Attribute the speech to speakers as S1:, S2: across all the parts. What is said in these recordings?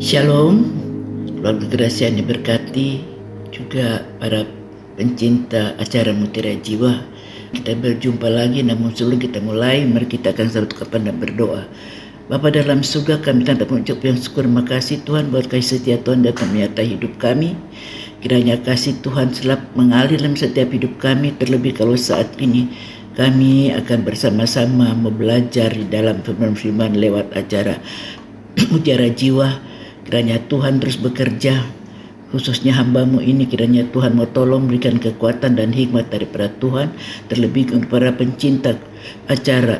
S1: Shalom, keluarga gerasi yang diberkati, juga para pencinta acara Mutiara Jiwa. Kita berjumpa lagi, namun sebelum kita mulai, mari kita akan satu kepada berdoa. Bapa dalam surga kami tak mengucap yang syukur makasih Tuhan buat kasih setia Tuhan datang menyertai hidup kami. Kiranya kasih Tuhan selap mengalir dalam setiap hidup kami terlebih kalau saat ini kami akan bersama-sama belajar di dalam firman-firman lewat acara Mutiara Jiwa Kiranya Tuhan terus bekerja khususnya hambamu ini. Kiranya Tuhan mau tolong berikan kekuatan dan hikmat daripada Tuhan terlebih kepada pencinta acara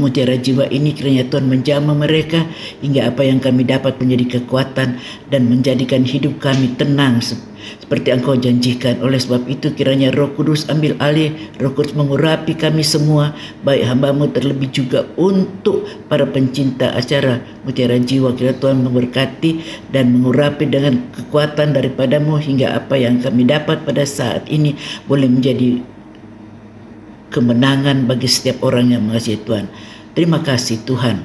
S1: mutiara jiwa ini kiranya Tuhan menjamah mereka hingga apa yang kami dapat menjadi kekuatan dan menjadikan hidup kami tenang seperti engkau janjikan. Oleh sebab itu kiranya roh kudus ambil alih, roh kudus mengurapi kami semua, baik hambamu terlebih juga untuk para pencinta acara Mutiara Jiwa. Kira Tuhan memberkati dan mengurapi dengan kekuatan daripadamu hingga apa yang kami dapat pada saat ini boleh menjadi kemenangan bagi setiap orang yang mengasihi Tuhan. Terima kasih Tuhan.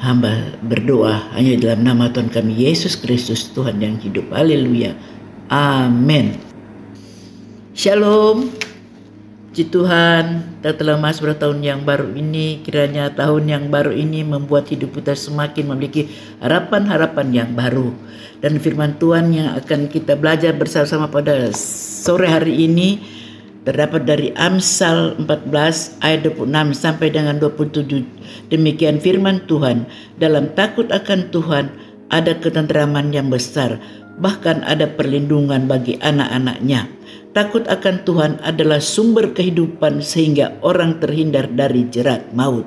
S1: Hamba berdoa hanya dalam nama Tuhan kami Yesus Kristus Tuhan yang hidup. Haleluya. Amin. Shalom. Puji Tuhan, kita telah masuk pada tahun yang baru ini. Kiranya tahun yang baru ini membuat hidup kita semakin memiliki harapan-harapan yang baru. Dan firman Tuhan yang akan kita belajar bersama-sama pada sore hari ini terdapat dari Amsal 14 ayat 26 sampai dengan 27. Demikian firman Tuhan, dalam takut akan Tuhan ada ketentraman yang besar bahkan ada perlindungan bagi anak-anaknya. Takut akan Tuhan adalah sumber kehidupan sehingga orang terhindar dari jerat maut.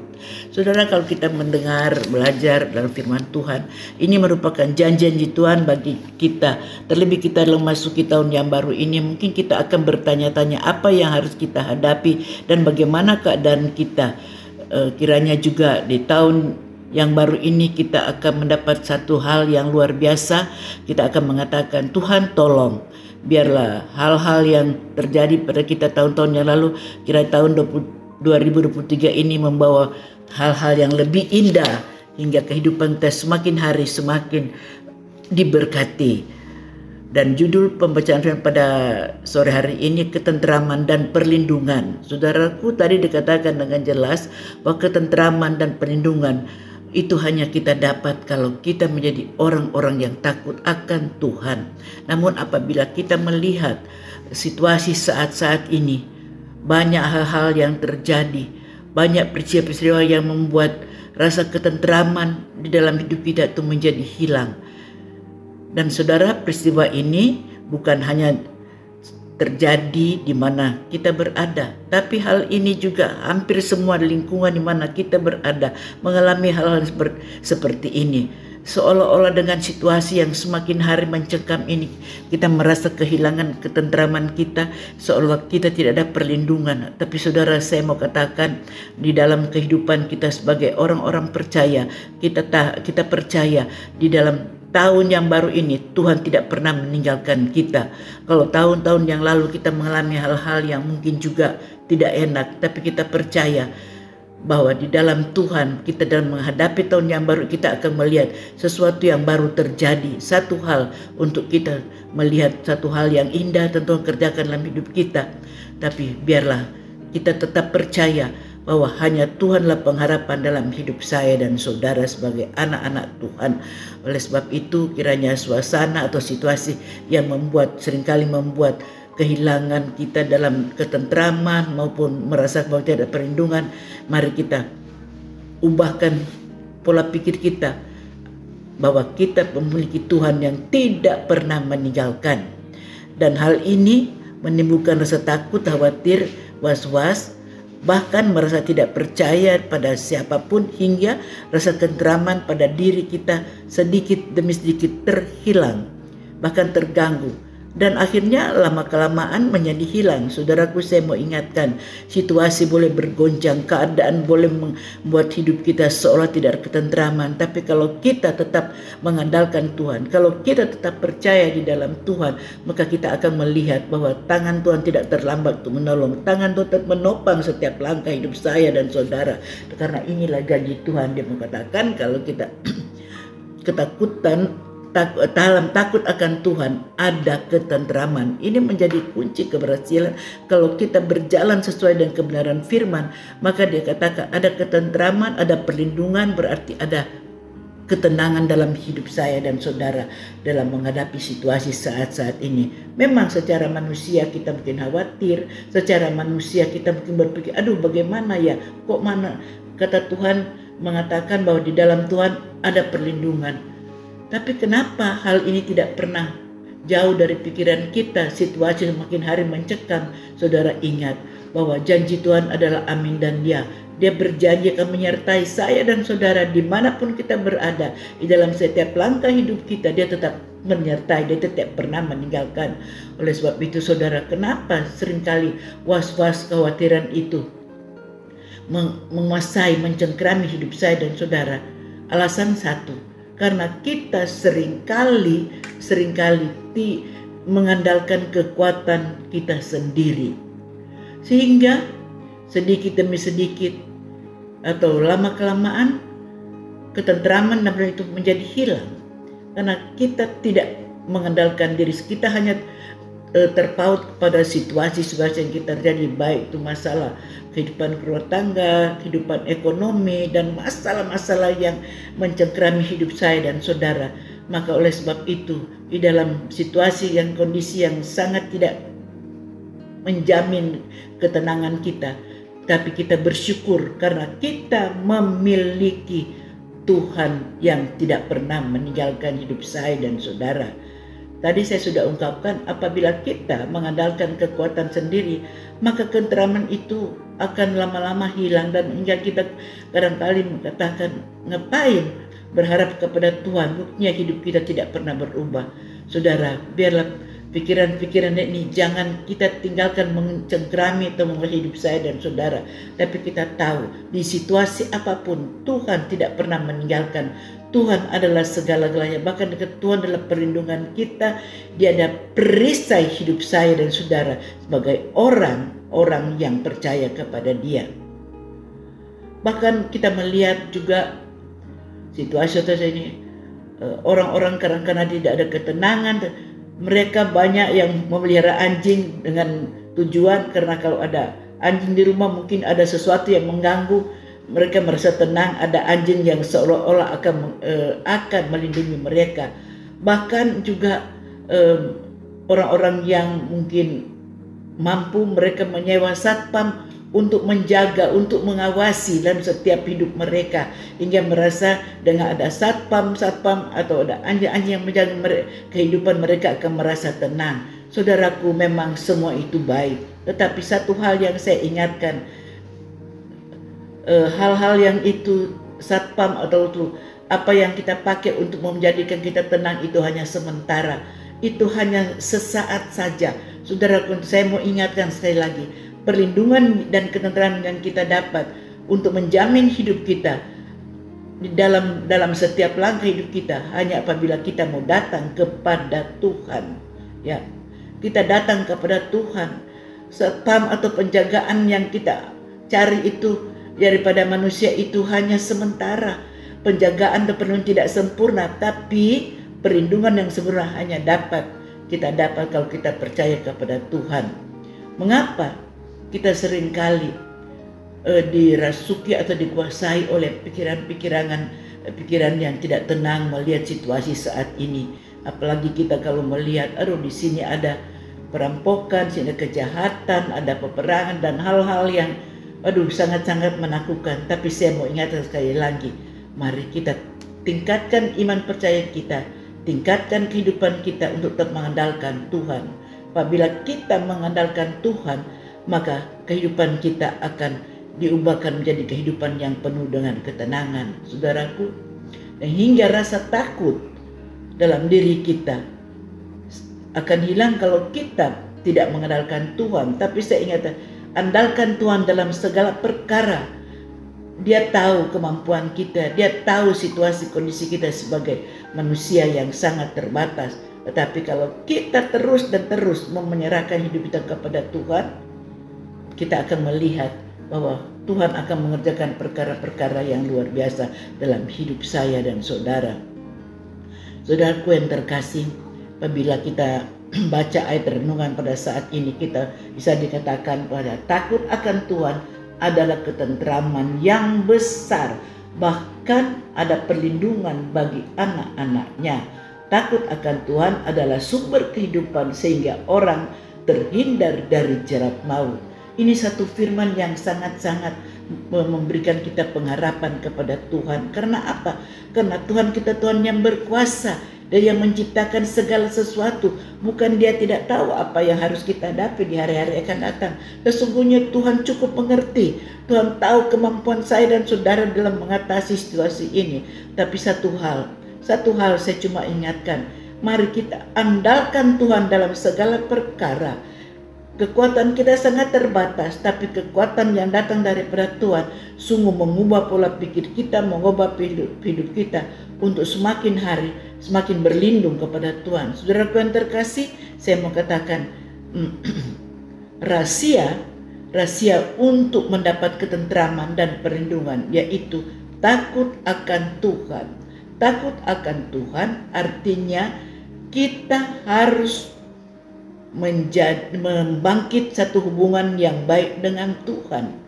S1: Saudara kalau kita mendengar, belajar dalam firman Tuhan, ini merupakan janji-janji Tuhan bagi kita. Terlebih kita dalam masuki tahun yang baru ini, mungkin kita akan bertanya-tanya apa yang harus kita hadapi dan bagaimana keadaan kita. Eh, kiranya juga di tahun yang baru ini kita akan mendapat satu hal yang luar biasa. Kita akan mengatakan, Tuhan tolong. Biarlah hal-hal yang terjadi pada kita tahun-tahun yang lalu, kira tahun 2023 ini membawa hal-hal yang lebih indah hingga kehidupan kita semakin hari semakin diberkati. Dan judul pembacaan firman pada sore hari ini ketentraman dan perlindungan. Saudaraku tadi dikatakan dengan jelas bahwa ketentraman dan perlindungan itu hanya kita dapat kalau kita menjadi orang-orang yang takut akan Tuhan. Namun apabila kita melihat situasi saat-saat ini, banyak hal-hal yang terjadi, banyak peristiwa-peristiwa yang membuat rasa ketentraman di dalam hidup kita itu menjadi hilang. Dan saudara peristiwa ini bukan hanya terjadi di mana kita berada. Tapi hal ini juga hampir semua lingkungan di mana kita berada mengalami hal-hal seperti ini. Seolah-olah dengan situasi yang semakin hari mencekam ini kita merasa kehilangan ketentraman kita seolah kita tidak ada perlindungan. Tapi saudara saya mau katakan di dalam kehidupan kita sebagai orang-orang percaya kita kita percaya di dalam tahun yang baru ini Tuhan tidak pernah meninggalkan kita. Kalau tahun-tahun yang lalu kita mengalami hal-hal yang mungkin juga tidak enak, tapi kita percaya bahwa di dalam Tuhan kita dalam menghadapi tahun yang baru kita akan melihat sesuatu yang baru terjadi satu hal untuk kita melihat satu hal yang indah tentu kerjakan dalam hidup kita tapi biarlah kita tetap percaya bahwa hanya Tuhanlah pengharapan dalam hidup saya dan saudara sebagai anak-anak Tuhan. Oleh sebab itu kiranya suasana atau situasi yang membuat sering kali membuat kehilangan kita dalam ketentraman maupun merasa bahwa tidak ada perlindungan, mari kita ubahkan pola pikir kita bahwa kita memiliki Tuhan yang tidak pernah meninggalkan. Dan hal ini menimbulkan rasa takut, khawatir, was-was, bahkan merasa tidak percaya pada siapa pun hingga rasa kenteraman pada diri kita sedikit demi sedikit terhilang bahkan terganggu dan akhirnya lama kelamaan menjadi hilang. Saudaraku saya mau ingatkan, situasi boleh bergoncang, keadaan boleh membuat hidup kita seolah tidak ketentraman, tapi kalau kita tetap mengandalkan Tuhan, kalau kita tetap percaya di dalam Tuhan, maka kita akan melihat bahwa tangan Tuhan tidak terlambat untuk menolong, tangan Tuhan tetap menopang setiap langkah hidup saya dan saudara. Karena inilah janji Tuhan dia mengatakan kalau kita ketakutan dalam takut akan Tuhan ada ketentraman. Ini menjadi kunci keberhasilan. Kalau kita berjalan sesuai dengan kebenaran firman, maka dia katakan ada ketentraman, ada perlindungan, berarti ada ketenangan dalam hidup saya dan saudara dalam menghadapi situasi saat-saat ini. Memang secara manusia kita mungkin khawatir, secara manusia kita mungkin berpikir, aduh bagaimana ya, kok mana kata Tuhan mengatakan bahwa di dalam Tuhan ada perlindungan. Tapi kenapa hal ini tidak pernah jauh dari pikiran kita, situasi semakin hari mencekam. Saudara ingat bahwa janji Tuhan adalah amin dan ya. Dia berjanji akan menyertai saya dan saudara di mana pun kita berada. Di dalam setiap langkah hidup kita dia tetap menyertai, dia tetap pernah meninggalkan. Oleh sebab itu saudara, kenapa sering kali was-was kekhawatiran itu menguasai, mencengkrami hidup saya dan saudara? Alasan satu, karena kita sering kali, sering kali mengandalkan kekuatan kita sendiri. Sehingga sedikit demi sedikit atau lama kelamaan ketentraman dan itu menjadi hilang karena kita tidak mengandalkan diri kita hanya e, terpaut kepada situasi-situasi yang kita terjadi baik itu masalah kehidupan rumah tangga, kehidupan ekonomi dan masalah-masalah yang mencengkrami hidup saya dan saudara. Maka oleh sebab itu di dalam situasi yang kondisi yang sangat tidak menjamin ketenangan kita, tapi kita bersyukur karena kita memiliki Tuhan yang tidak pernah meninggalkan hidup saya dan saudara. Tadi saya sudah ungkapkan apabila kita mengandalkan kekuatan sendiri, maka kenteraman itu akan lama-lama hilang dan hingga kita kadang-kali mengatakan ngapain berharap kepada Tuhan, buktinya hidup kita tidak pernah berubah. Saudara, biarlah pikiran-pikiran ini jangan kita tinggalkan mencengkrami atau hidup saya dan saudara. Tapi kita tahu di situasi apa pun Tuhan tidak pernah meninggalkan. Tuhan adalah segala-galanya. Bahkan Tuhan adalah perlindungan kita. Dia ada perisai hidup saya dan saudara sebagai orang-orang yang percaya kepada dia. Bahkan kita melihat juga situasi-situasi ini eh, orang-orang kadang-kadang tidak ada ketenangan mereka banyak yang memelihara anjing dengan tujuan karena kalau ada anjing di rumah mungkin ada sesuatu yang mengganggu. Mereka merasa tenang ada anjing yang seolah-olah akan uh, akan melindungi mereka. Bahkan juga orang-orang uh, yang mungkin mampu mereka menyewa satpam untuk menjaga, untuk mengawasi dalam setiap hidup mereka hingga merasa dengan ada satpam-satpam atau ada anjing-anjing yang menjaga mereka, kehidupan mereka akan merasa tenang. Saudaraku memang semua itu baik, tetapi satu hal yang saya ingatkan eh, hal-hal yang itu satpam atau itu apa yang kita pakai untuk menjadikan kita tenang itu hanya sementara. Itu hanya sesaat saja. Saudaraku, saya mau ingatkan sekali lagi, perlindungan dan ketentraman yang kita dapat untuk menjamin hidup kita di dalam dalam setiap langkah hidup kita hanya apabila kita mau datang kepada Tuhan ya. Kita datang kepada Tuhan. Spam atau penjagaan yang kita cari itu daripada manusia itu hanya sementara. Penjagaan dan penuh tidak sempurna tapi perlindungan yang sempurna hanya dapat kita dapat kalau kita percaya kepada Tuhan. Mengapa kita sering kali uh, dirasuki atau dikuasai oleh pikiran-pikiran eh, pikiran yang tidak tenang melihat situasi saat ini. Apalagi kita kalau melihat, aduh di sini ada perampokan, sini ada kejahatan, ada peperangan dan hal-hal yang aduh sangat-sangat menakutkan. Tapi saya mau ingatkan sekali lagi, mari kita tingkatkan iman percaya kita, tingkatkan kehidupan kita untuk tetap mengandalkan Tuhan. Apabila kita mengandalkan Tuhan, maka kehidupan kita akan diubahkan menjadi kehidupan yang penuh dengan ketenangan, saudaraku. Dan hingga rasa takut dalam diri kita akan hilang kalau kita tidak mengandalkan Tuhan. Tapi saya ingat, andalkan Tuhan dalam segala perkara. Dia tahu kemampuan kita, dia tahu situasi kondisi kita sebagai manusia yang sangat terbatas. Tetapi kalau kita terus dan terus menyerahkan hidup kita kepada Tuhan, kita akan melihat bahwa Tuhan akan mengerjakan perkara-perkara yang luar biasa dalam hidup saya dan saudara. Saudaraku yang terkasih, apabila kita baca ayat renungan pada saat ini kita bisa dikatakan pada takut akan Tuhan adalah ketentraman yang besar. Bahkan ada perlindungan bagi anak-anaknya. Takut akan Tuhan adalah sumber kehidupan sehingga orang terhindar dari jerat maut ini satu firman yang sangat-sangat memberikan kita pengharapan kepada Tuhan karena apa karena Tuhan kita Tuhan yang berkuasa dia yang menciptakan segala sesuatu. Bukan dia tidak tahu apa yang harus kita hadapi di hari-hari akan datang. Sesungguhnya Tuhan cukup mengerti. Tuhan tahu kemampuan saya dan saudara dalam mengatasi situasi ini. Tapi satu hal, satu hal saya cuma ingatkan. Mari kita andalkan Tuhan dalam segala perkara Kekuatan kita sangat terbatas, tapi kekuatan yang datang daripada Tuhan sungguh mengubah pola pikir kita, mengubah hidup, hidup kita untuk semakin hari semakin berlindung kepada Tuhan. Saudara yang terkasih, saya mau katakan rahasia rahasia untuk mendapat ketentraman dan perlindungan yaitu takut akan Tuhan. Takut akan Tuhan artinya kita harus menjadi membangkit satu hubungan yang baik dengan Tuhan.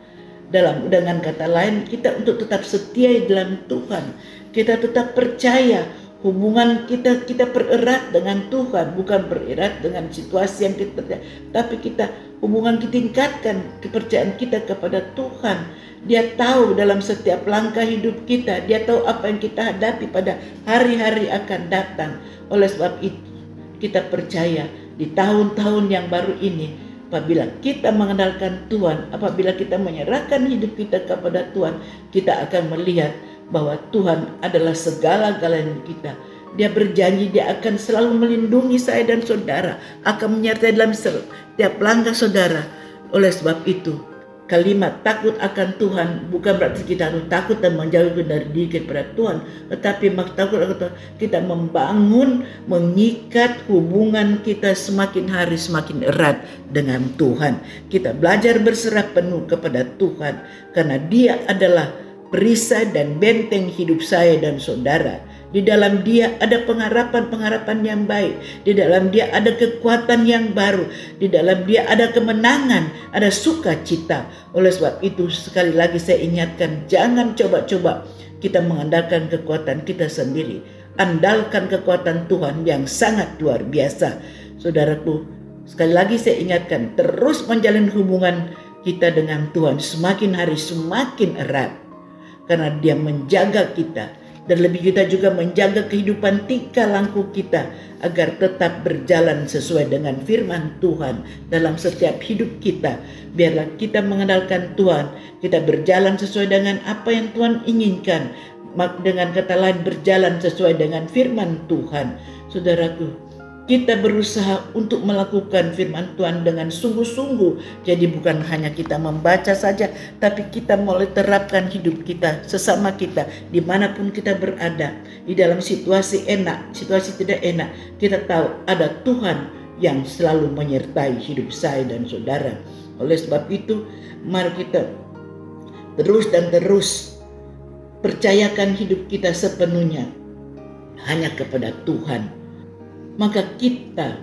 S1: Dalam dengan kata lain, kita untuk tetap setia dalam Tuhan. Kita tetap percaya hubungan kita kita pererat dengan Tuhan, bukan bererat dengan situasi yang kita tapi kita hubungan kita tingkatkan kepercayaan kita kepada Tuhan. Dia tahu dalam setiap langkah hidup kita, dia tahu apa yang kita hadapi pada hari-hari akan datang. Oleh sebab itu, kita percaya di tahun-tahun yang baru ini apabila kita mengandalkan Tuhan, apabila kita menyerahkan hidup kita kepada Tuhan, kita akan melihat bahwa Tuhan adalah segala-galanya kita. Dia berjanji dia akan selalu melindungi saya dan saudara, akan menyertai dalam setiap langkah saudara. Oleh sebab itu, kalimat takut akan Tuhan. Bukan berarti kita harus takut dan menjauh dari diri kepada Tuhan tetapi takut akan Tuhan. Kita membangun mengikat hubungan kita semakin hari semakin erat dengan Tuhan. Kita belajar berserah penuh kepada Tuhan karena dia adalah perisai dan benteng hidup saya dan saudara di dalam dia ada pengharapan-pengharapan yang baik. Di dalam dia ada kekuatan yang baru. Di dalam dia ada kemenangan, ada sukacita. Oleh sebab itu sekali lagi saya ingatkan jangan coba-coba kita mengandalkan kekuatan kita sendiri. Andalkan kekuatan Tuhan yang sangat luar biasa. Saudaraku, sekali lagi saya ingatkan terus menjalin hubungan kita dengan Tuhan semakin hari semakin erat. Karena dia menjaga kita dan lebih kita juga menjaga kehidupan tingkah laku kita agar tetap berjalan sesuai dengan firman Tuhan dalam setiap hidup kita. Biarlah kita mengandalkan Tuhan, kita berjalan sesuai dengan apa yang Tuhan inginkan. Dengan kata lain berjalan sesuai dengan firman Tuhan. Saudaraku, kita berusaha untuk melakukan firman Tuhan dengan sungguh-sungguh. Jadi bukan hanya kita membaca saja, tapi kita mulai terapkan hidup kita, sesama kita, di mana pun kita berada. Di dalam situasi enak, situasi tidak enak, kita tahu ada Tuhan yang selalu menyertai hidup saya dan saudara. Oleh sebab itu, mari kita terus dan terus percayakan hidup kita sepenuhnya hanya kepada Tuhan maka kita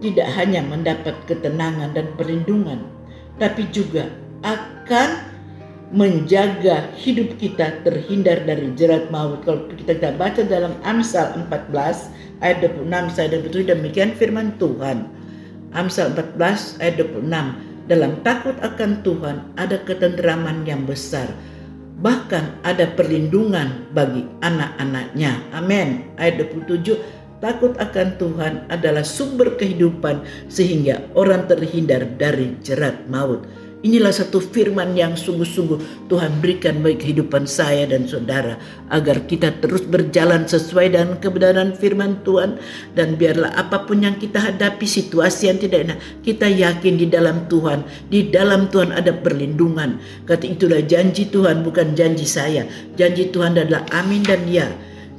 S1: tidak hanya mendapat ketenangan dan perlindungan, tapi juga akan menjaga hidup kita terhindar dari jerat maut. Kalau kita baca dalam Amsal 14 ayat 26 saya 27 demikian firman Tuhan. Amsal 14 ayat 26 dalam takut akan Tuhan ada ketenteraman yang besar bahkan ada perlindungan bagi anak-anaknya. Amin. Ayat 27 Takut akan Tuhan adalah sumber kehidupan sehingga orang terhindar dari jerat maut. Inilah satu firman yang sungguh-sungguh Tuhan berikan bagi kehidupan saya dan saudara agar kita terus berjalan sesuai dengan kebenaran firman Tuhan dan biarlah apa pun yang kita hadapi situasi yang tidak enak kita yakin di dalam Tuhan di dalam Tuhan ada perlindungan. Kata itulah janji Tuhan bukan janji saya. Janji Tuhan adalah amin dan ya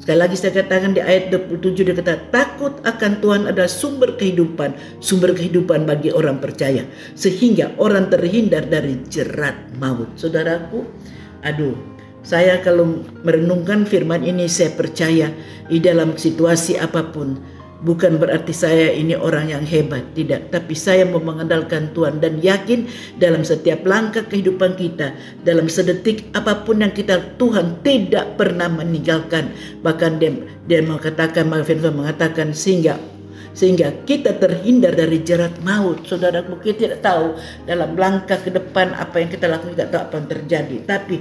S1: Sekali lagi saya katakan di ayat 27 dia kata takut akan Tuhan adalah sumber kehidupan, sumber kehidupan bagi orang percaya sehingga orang terhindar dari jerat maut. Saudaraku, aduh, Saya kalau merenungkan firman ini saya percaya di dalam situasi apa pun bukan berarti saya ini orang yang hebat tidak tapi saya mau mengandalkan Tuhan dan yakin dalam setiap langkah kehidupan kita dalam sedetik apa pun yang kita Tuhan tidak pernah meninggalkan bahkan dia dia mengatakan Firman mengatakan sehingga sehingga kita terhindar dari jerat maut. Saudara mungkin tidak tahu dalam langkah ke depan apa yang kita lakukan tidak tahu apa yang terjadi. Tapi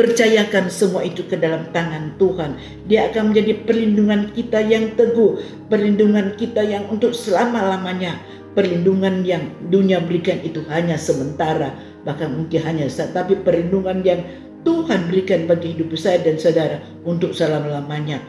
S1: percayakan semua itu ke dalam tangan Tuhan. Dia akan menjadi perlindungan kita yang teguh, perlindungan kita yang untuk selama-lamanya. Perlindungan yang dunia berikan itu hanya sementara, bahkan mungkin hanya saat, tapi perlindungan yang Tuhan berikan bagi hidup saya dan saudara untuk selama-lamanya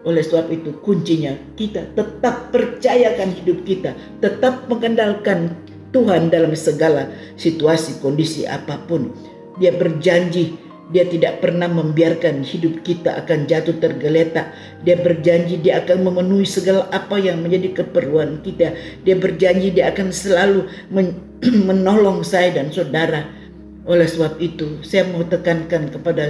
S1: oleh sebab itu kuncinya kita tetap percayakan hidup kita, tetap mengandalkan Tuhan dalam segala situasi kondisi apa pun. Dia berjanji dia tidak pernah membiarkan hidup kita akan jatuh tergeletak. Dia berjanji dia akan memenuhi segala apa yang menjadi keperluan kita. Dia berjanji dia akan selalu men menolong saya dan saudara. Oleh sebab itu, saya mau tekankan kepada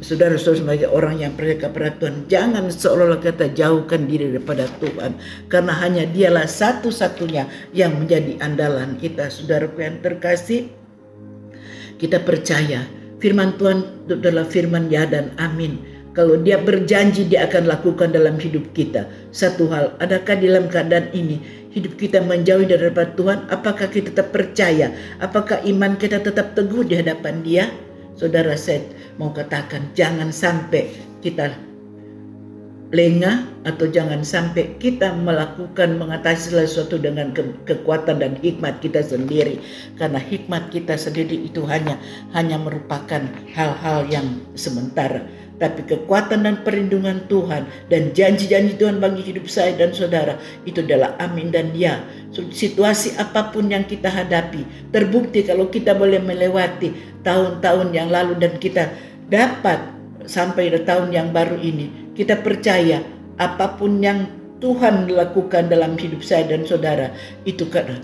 S1: saudara-saudara sebagai orang yang percaya kepada Tuhan, jangan seolah-olah kita jauhkan diri daripada Tuhan, karena hanya Dialah satu-satunya yang menjadi andalan kita, saudaraku yang terkasih. Kita percaya firman Tuhan adalah firman ya dan amin. Kalau dia berjanji dia akan lakukan dalam hidup kita. Satu hal, adakah dalam keadaan ini hidup kita menjauh daripada Tuhan? Apakah kita tetap percaya? Apakah iman kita tetap teguh di hadapan dia? Saudara saya mau katakan jangan sampai kita lengah atau jangan sampai kita melakukan mengatasi sesuatu dengan ke kekuatan dan hikmat kita sendiri karena hikmat kita sendiri itu hanya hanya merupakan hal-hal yang sementara tapi kekuatan dan perlindungan Tuhan dan janji-janji Tuhan bagi hidup saya dan saudara itu adalah amin dan ya. Situasi apa pun yang kita hadapi terbukti kalau kita boleh melewati tahun-tahun yang lalu dan kita dapat sampai tahun yang baru ini. Kita percaya apa pun yang Tuhan lakukan dalam hidup saya dan saudara itu karena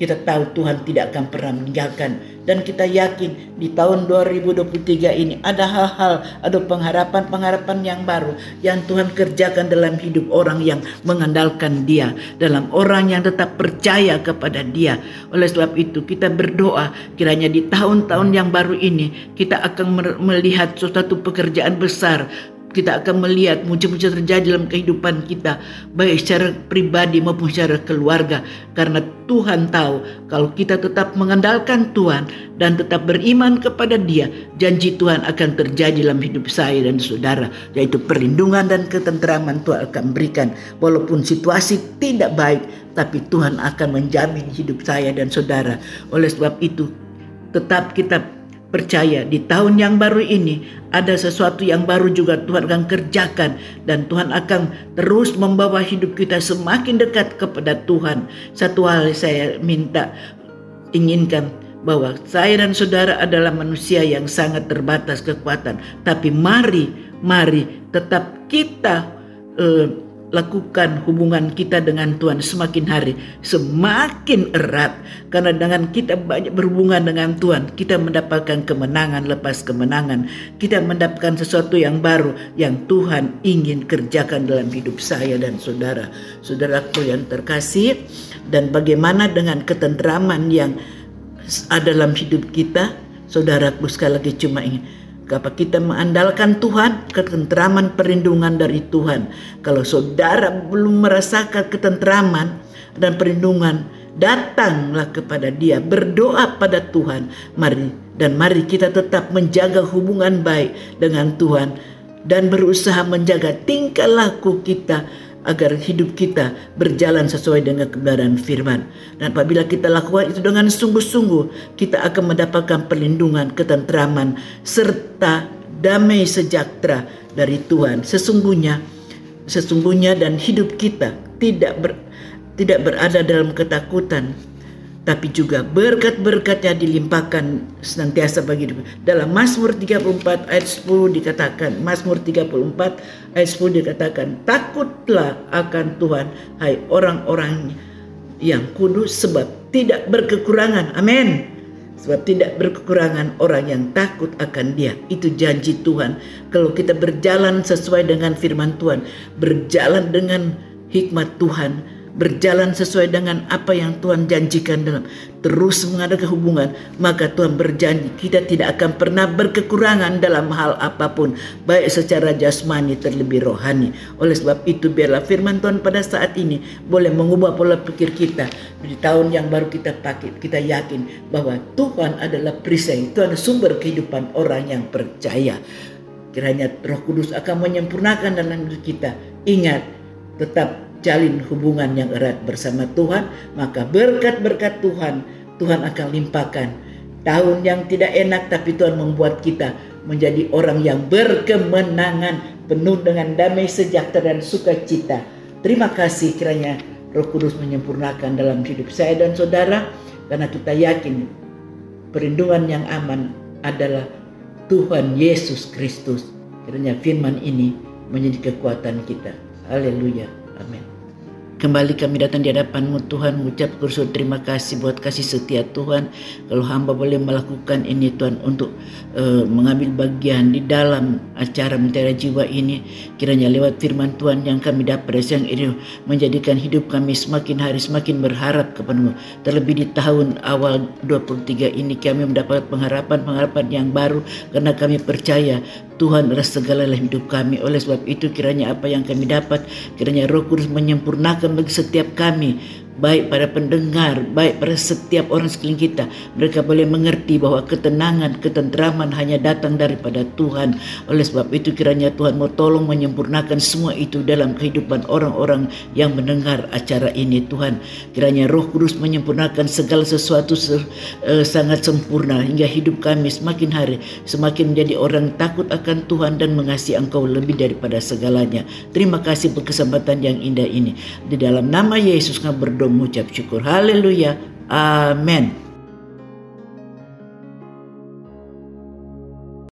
S1: kita tahu Tuhan tidak akan pernah meninggalkan dan kita yakin di tahun 2023 ini ada hal-hal, ada pengharapan-pengharapan yang baru yang Tuhan kerjakan dalam hidup orang yang mengandalkan Dia, dalam orang yang tetap percaya kepada Dia. Oleh sebab itu kita berdoa kiranya di tahun-tahun yang baru ini kita akan melihat suatu pekerjaan besar kita akan melihat mujizat terjadi dalam kehidupan kita baik secara pribadi maupun secara keluarga. Karena Tuhan tahu kalau kita tetap mengandalkan Tuhan dan tetap beriman kepada Dia janji Tuhan akan terjadi dalam hidup saya dan saudara yaitu perlindungan dan ketentraman Tuhan akan berikan. Walaupun situasi tidak baik tapi Tuhan akan menjamin hidup saya dan saudara. Oleh sebab itu tetap kita percaya di tahun yang baru ini ada sesuatu yang baru juga Tuhan akan kerjakan dan Tuhan akan terus membawa hidup kita semakin dekat kepada Tuhan. Satu hal saya minta inginkan bahwa saya dan saudara adalah manusia yang sangat terbatas kekuatan, tapi mari mari tetap kita uh, lakukan hubungan kita dengan Tuhan semakin hari semakin erat. Karena dengan kita banyak berhubungan dengan Tuhan kita mendapatkan kemenangan lepas kemenangan. Kita mendapatkan sesuatu yang baru yang Tuhan ingin kerjakan dalam hidup saya dan saudara. Saudaraku yang terkasih dan bagaimana dengan ketentraman yang ada dalam hidup kita? Saudaraku sekali lagi cuma ingin Kalau kita mengandalkan Tuhan, ketentraman perlindungan dari Tuhan. Kalau saudara belum merasakan ketentraman dan perlindungan, datanglah kepada Dia, berdoa pada Tuhan. Mari dan mari kita tetap menjaga hubungan baik dengan Tuhan dan berusaha menjaga tingkah laku kita agar hidup kita berjalan sesuai dengan kebenaran firman. Dan apabila kita lakukan itu dengan sungguh-sungguh, kita akan mendapatkan perlindungan, ketentraman, serta damai sejahtera dari Tuhan. Sesungguhnya, sesungguhnya dan hidup kita tidak ber, tidak berada dalam ketakutan, tapi juga berkat-berkatnya dilimpahkan senantiasa bagi hidup. Dalam Mazmur 34 ayat 10 dikatakan, Mazmur 34 ayat 10 dikatakan, takutlah akan Tuhan, hai orang-orang yang kudus sebab tidak berkekurangan. Amin. Sebab tidak berkekurangan orang yang takut akan dia. Itu janji Tuhan. Kalau kita berjalan sesuai dengan firman Tuhan. Berjalan dengan hikmat Tuhan berjalan sesuai dengan apa yang Tuhan janjikan dalam terus mengadakan hubungan maka Tuhan berjanji kita tidak akan pernah berkekurangan dalam hal apa pun baik secara jasmani terlebih rohani. Oleh sebab itu biarlah firman Tuhan pada saat ini boleh mengubah pola pikir kita di tahun yang baru kita pakai. Kita yakin bahwa Tuhan adalah perisai Tuhan sumber kehidupan orang yang percaya. Kiranya Roh Kudus akan menyempurnakan dalam diri kita. Ingat tetap jalin hubungan yang erat bersama Tuhan, maka berkat-berkat Tuhan Tuhan akan limpahkan. Tahun yang tidak enak tapi Tuhan membuat kita menjadi orang yang berkemenangan, penuh dengan damai sejahtera dan sukacita. Terima kasih kiranya Roh Kudus menyempurnakan dalam hidup saya dan saudara karena kita yakin perlindungan yang aman adalah Tuhan Yesus Kristus. Kiranya firman ini menjadi kekuatan kita. Haleluya. Amin. Kembali kami datang di hadapanmu Tuhan mengucap kursus terima kasih buat kasih setia Tuhan. Kalau hamba boleh melakukan ini Tuhan untuk uh, mengambil bagian di dalam acara mentera jiwa ini. Kiranya lewat firman Tuhan yang kami dapat yang ini menjadikan hidup kami semakin hari semakin berharap kepadamu. Terlebih di tahun awal 23 ini kami mendapat pengharapan-pengharapan yang baru karena kami percaya Tuhan adalah segala dalam hidup kami. Oleh sebab itu kiranya apa yang kami dapat, kiranya roh kudus menyempurnakan bagi setiap kami baik pada pendengar, baik pada setiap orang sekeliling kita. Mereka boleh mengerti bahwa ketenangan, ketentraman hanya datang daripada Tuhan. Oleh sebab itu kiranya Tuhan mau tolong menyempurnakan semua itu dalam kehidupan orang-orang yang mendengar acara ini Tuhan. Kiranya roh kudus menyempurnakan segala sesuatu uh, sangat sempurna hingga hidup kami semakin hari semakin menjadi orang takut akan Tuhan dan mengasihi Engkau lebih daripada segalanya. Terima kasih berkesempatan yang indah ini. Di dalam nama Yesus kami berdoa mengucap syukur. Haleluya. Amin.